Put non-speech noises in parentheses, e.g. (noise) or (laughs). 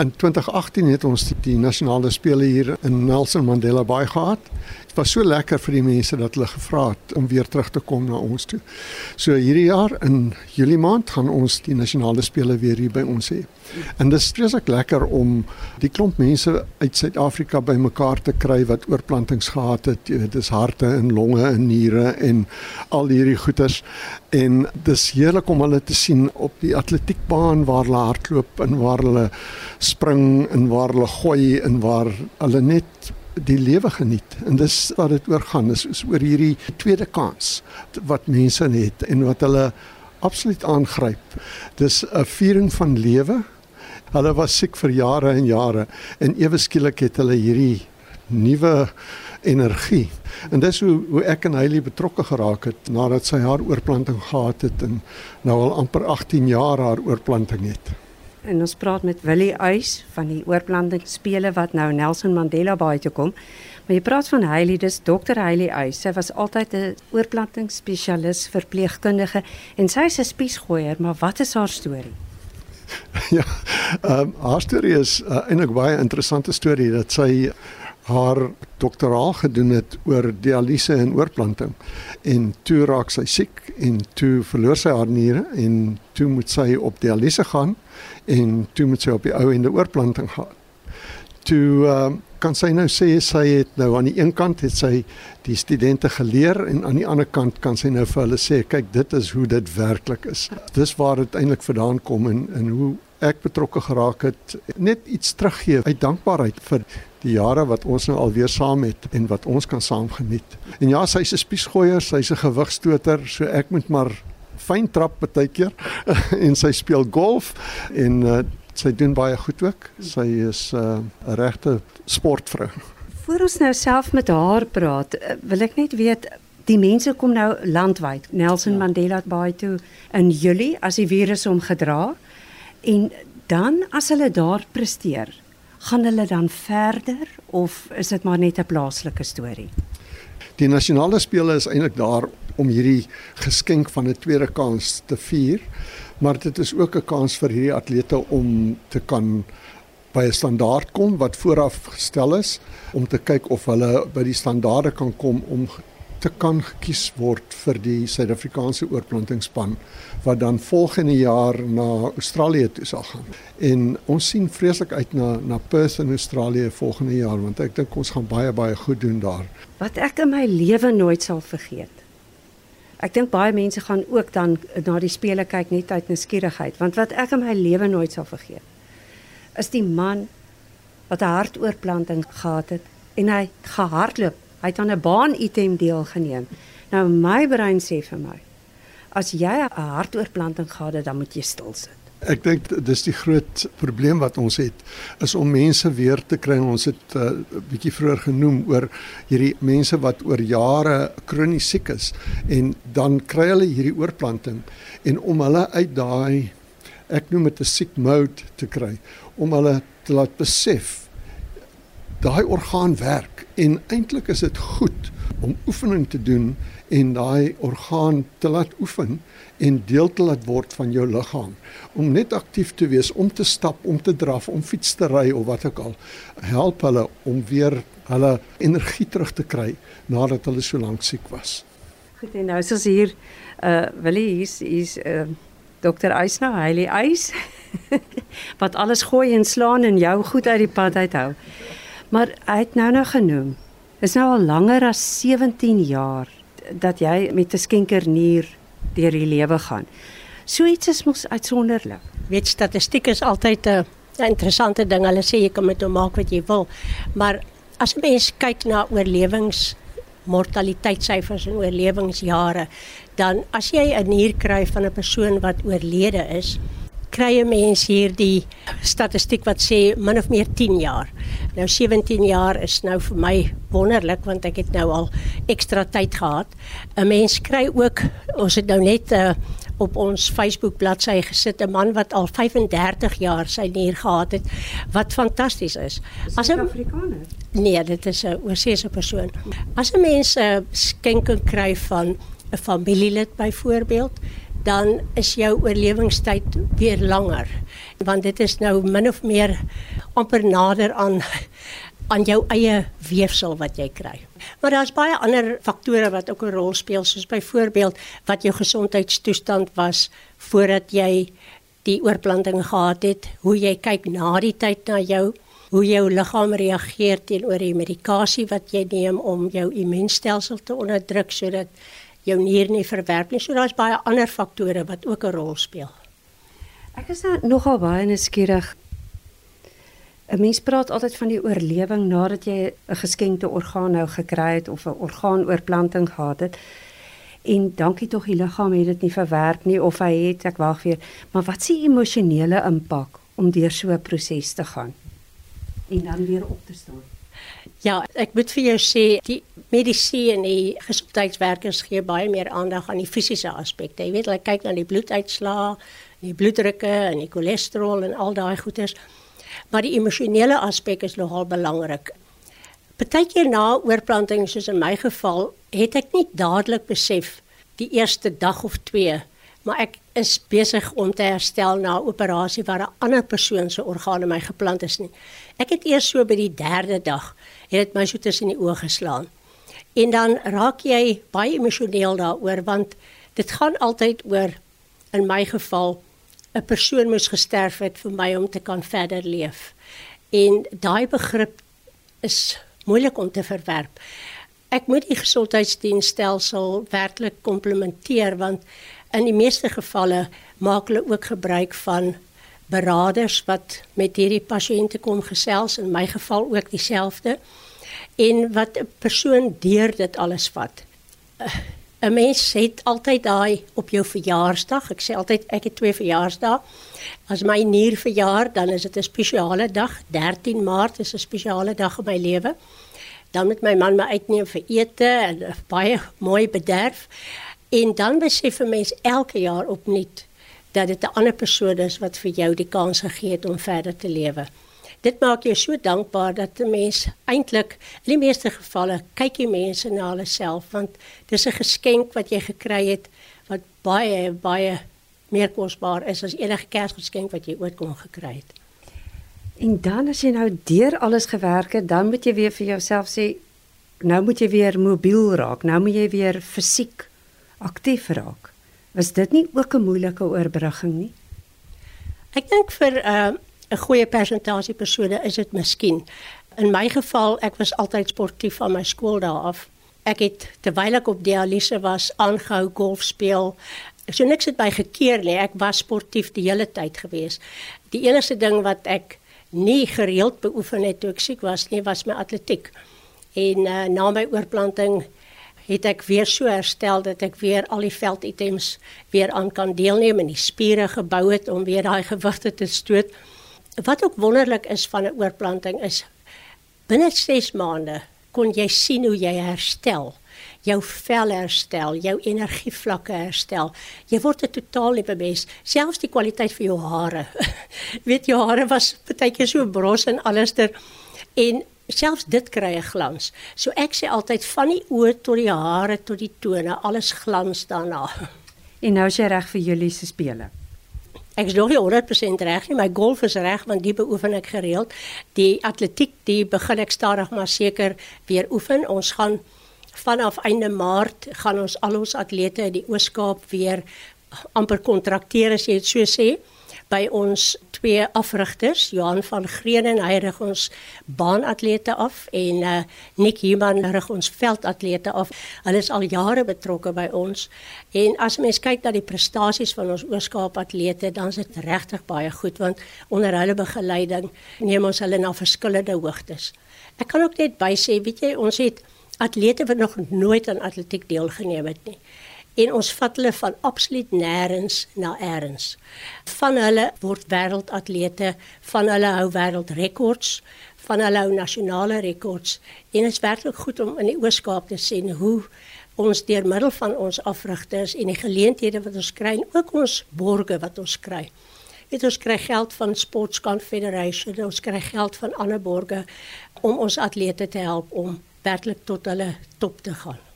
In 2018 het ons die, die nasionale spele hier in Nelson Mandela Bay gehad. Dit was so lekker vir die mense dat hulle gevra het om weer terug te kom na ons toe. So hierdie jaar in Julie maand gaan ons die nasionale spele weer hier by ons hê. En dit is vreeslik lekker om die klomp mense uit Suid-Afrika bymekaar te kry wat oorplantings gehad het. Weet, dis harte en longe en niere en al hierdie goeters en dis heerlik om hulle te sien op die atletiekbaan waar hulle hardloop en waar hulle spring en waar hulle gooi en waar hulle net die lewe geniet. En dis wat dit oor gaan. Dis is oor hierdie tweede kans wat mense het en wat hulle absoluut aangryp. Dis 'n viering van lewe. Hulle was siek vir jare en jare en ewe skielik het hulle hierdie nuwe energie. En dis hoe hoe ek en Hailey betrokke geraak het nadat sy haar oorplanting gehad het en nou al amper 18 jaar haar oorplanting het. En ons praat met Willie Uys van die oorplantingsspele wat nou Nelson Mandela Bay toe kom. Maar jy praat van Hailey, dis dokter Hailey Uys. Sy was altyd 'n oorplantingsspesialis, verpleegkundige en sy is 'n spiesgooier, maar wat is haar storie? (laughs) ja, ehm um, haar storie is uh, eintlik baie interessante storie dat sy haar doktoraal gedoen het oor dialyse en oorplanting. En toe raak sy siek en toe verloor sy haar niere en toe moet sy op dialyse gaan en toe moet sy op die ou ende oorplanting gaan. Toe uh, kan sy nou sê sy het nou aan die een kant het sy die studente geleer en aan die ander kant kan sy nou vir hulle sê kyk dit is hoe dit werklik is. Dis waar dit eintlik vandaan kom en en hoe ek betrokke geraak het net iets teruggee uit dankbaarheid vir die jare wat ons nou alweer saam het en wat ons kan saam geniet. En ja, sy's 'n spiesgooier, sy's 'n gewigstoter, so ek moet maar fyn trap baie keer (laughs) en sy speel golf en uh, sy doen baie goed ook. Sy is uh, 'n uh, regte sportvrou. Voor ons nou self met haar praat, uh, wil ek net weet die mense kom nou landwyd. Nelson ja. Mandela Bay toe in Julie as die virus hom gedra en dan as hulle daar presteer gaan hulle dan verder of is dit maar net 'n plaaslike storie? Die nasionale spele is eintlik daar om hierdie geskenk van 'n tweede kans te vier, maar dit is ook 'n kans vir hierdie atlete om te kan by 'n standaard kom wat vooraf gestel is om te kyk of hulle by die standaarde kan kom om te kan gekies word vir die Suid-Afrikaanse oorplantingspan wat dan volgende jaar na Australië toe sal gaan. En ons sien vreeslik uit na na Perth in Australië volgende jaar want ek dink ons gaan baie baie goed doen daar. Wat ek in my lewe nooit sal vergeet. Ek dink baie mense gaan ook dan na die spele kyk net uit nuuskierigheid want wat ek in my lewe nooit sal vergeet is die man wat 'n hartoorplanting gehad het en hy gehardloop Hy het aan 'n baan item deelgeneem. Nou my brein sê vir my, as jy 'n hartoorplanting gehad het, dan moet jy stil sit. Ek dink dis die groot probleem wat ons het is om mense weer te kry. Ons het 'n uh, bietjie vroeër genoem oor hierdie mense wat oor jare kronies siek is en dan kry hulle hierdie oorplanting en om hulle uit daai ek noem dit 'n sick mode te kry om hulle te laat besef daai orgaan werk en eintlik is dit goed om oefening te doen en daai orgaan te laat oefen en deel te laat word van jou liggaam om net aktief te wees om te stap om te draf om fiets te ry of wat ook al help hulle om weer hulle energie terug te kry nadat hulle so lank siek was. Goed en nou is ons hier uh Willie hier's hier's uh Dr. Eisnou, Hailey Eis (laughs) wat alles gooi en slaan en jou goed uit die pad uithou. Maar hy het nou nou genoem. Is nou al langer as 17 jaar dat jy met 'n skenkernier deur die lewe gaan. So iets is mos uitsonderlik. Weet statistiek is altyd 'n interessante ding. Hulle sê jy kan met hom maak wat jy wil. Maar as 'n mens kyk na oorlewings mortaliteitssyfers en oorlewingsjare, dan as jy 'n nier kry van 'n persoon wat oorlede is, kry 'n mens hier die statistiek wat sê min of meer 10 jaar. Nou 17 jaar is nou vir my wonderlik want ek het nou al ekstra tyd gehad. 'n Mens kry ook ons het nou net uh, op ons Facebook bladsy gesit 'n man wat al 35 jaar sy nier gehad het wat fantasties is. As 'n Afrikaner. Nee, dit is 'n oorseese persoon. As 'n mens 'n uh, skenking kry van 'n familielid byvoorbeeld dan is jou oorlewingstyd weer langer want dit is nou min of meer amper nader aan aan jou eie weefsel wat jy kry. Maar daar's baie ander faktore wat ook 'n rol speel soos byvoorbeeld wat jou gesondheidstoestand was voordat jy die oorplanting gehad het, hoe jy kyk na die tyd na jou, hoe jou liggaam reageer teenoor die medikasie wat jy neem om jou immuunstelsel te onderdruk sodat jou nier nie verwerp nie. So daar's baie ander faktore wat ook 'n rol speel. Ek is nou nogal baie nuuskierig 'n Mens praat altyd van die oorlewing nadat jy 'n geskenkte orgaan nou gekry het of 'n orgaanoorplanting gehad het. En dankie tog die liggaam het dit nie verwerk nie of hy het ek wag weer. Maar wat s'ie emosionele impak om deur so 'n proses te gaan en dan weer op te staan? Ja, ek moet vir jou sê die medisyne en die gesondheidswerkers gee baie meer aandag aan die fisiese aspekte. Jy weet, hulle kyk na die bloeduitslae, die bloeddrukke en die cholesterol en al daai goeters. Maar die emosionele aspek is nogal belangrik. Partykeer na oorplanting soos in my geval, het ek nie dadelik besef die eerste dag of twee, maar ek is besig om te herstel na 'n operasie waar 'n ander persoon se organe my geplant is nie. Ek het eers so by die 3de dag het dit my so tussen die oë geslaan. En dan raak jy baie emosioneel daaroor want dit gaan altyd oor in my geval 'n persoon moes gesterf het vir my om te kan verder leef. En daai begrip is moeilik om te verwerp. Ek moet die gesondheidsdienstelsel werklik komplimenteer want in die meeste gevalle maak hulle ook gebruik van beraders wat met hierdie pasiënte kom gesels in my geval ook dieselfde en wat 'n persoon deur dit alles vat. 'n mens het altyd daai op jou verjaarsdag. Ek sê altyd ek het twee verjaarsdae. As my nier verjaar, dan is dit 'n spesiale dag. 13 Maart is 'n spesiale dag in my lewe. Dan met my man my uitneem vir ete en baie mooi bederf. En dan besef 'n mens elke jaar opnuut dat dit 'n ander persoon is wat vir jou die kans gegee het om verder te lewe dit maak jou so dankbaar dat 'n mens eintlik in die meeste gevalle kyk jy mense na hulle self want dis 'n geskenk wat jy gekry het wat baie baie meer kosbaar is as enige Kersgeskenk wat jy ooit kon gekry het. En dan as jy nou deur alles gewerk het, dan moet jy weer vir jouself sê nou moet jy weer mobiel raak. Nou moet jy weer fisiek aktief raak. Was dit nie ook 'n moeilike oorbrugging nie? Ek dink vir 'n uh, 'n goeie persentasie persone is dit miskien. In my geval, ek was altyd sportief van my skool daar af. Ek het terwyl ek op dialyse was, aangehou golf speel. So niks het my gekeer nie. Ek was sportief die hele tyd gewees. Die enigste ding wat ek nie gereeld beoefen het toe ek siek was nie, was my atletiek. En uh, na my oorplanting het ek weer so herstel dat ek weer al die velditems weer aan kan deelneem en die spiere gebou het om weer daai gewigte te stoot wat ook wonderlik is van 'n oorplanting is binne 6 maande kon jy sien hoe jy herstel jou vel herstel, jou energievlakke herstel. Jy word 'n totaal nuwe mens, selfs die kwaliteit van jou hare. (laughs) Weet jou hare was baie keer so bros en allester en selfs dit kry 'n glans. So ek sê altyd van die oë tot die hare tot die tone, alles glans daarna. En nou is jy reg vir julle se spele. Ek is nog nie 100% reg nie, my golf is reg want die beoefen ek gereeld. Die atletiek, die begin ek stadig maar seker weer oefen. Ons gaan vanaf einde Maart gaan ons al ons atlete in die Oos-Kaap weer amper kontrakteer as jy dit so sê by ons twee afrigters, Johan van Greenen, hy rig ons baanatlete af en uh, Nick Human rig ons veldatlete af. Hulle is al jare betrokke by ons. En as mens kyk na die prestasies van ons Ooskaap atlete, dan is dit regtig baie goed want onder hulle begeleiding neem ons hulle na verskillende hoogtes. Ek kan ook net bysê, weet jy, ons het atlete wat nog nooit aan atletiek deelgeneem het nie en ons vat hulle van absoluut nêrens na eers. Van hulle word wêreldatlete, van hulle hou wêreldrekords, van hulle hou nasionale rekords en dit is werklik goed om in die Ooskaap te sien hoe ons deur middel van ons afrigters en die geleenthede wat ons kry en ook ons borge wat ons kry. Dit ons kry geld van Sports Confederation, ons kry geld van ander borge om ons atlete te help om werklik tot hulle top te gaan.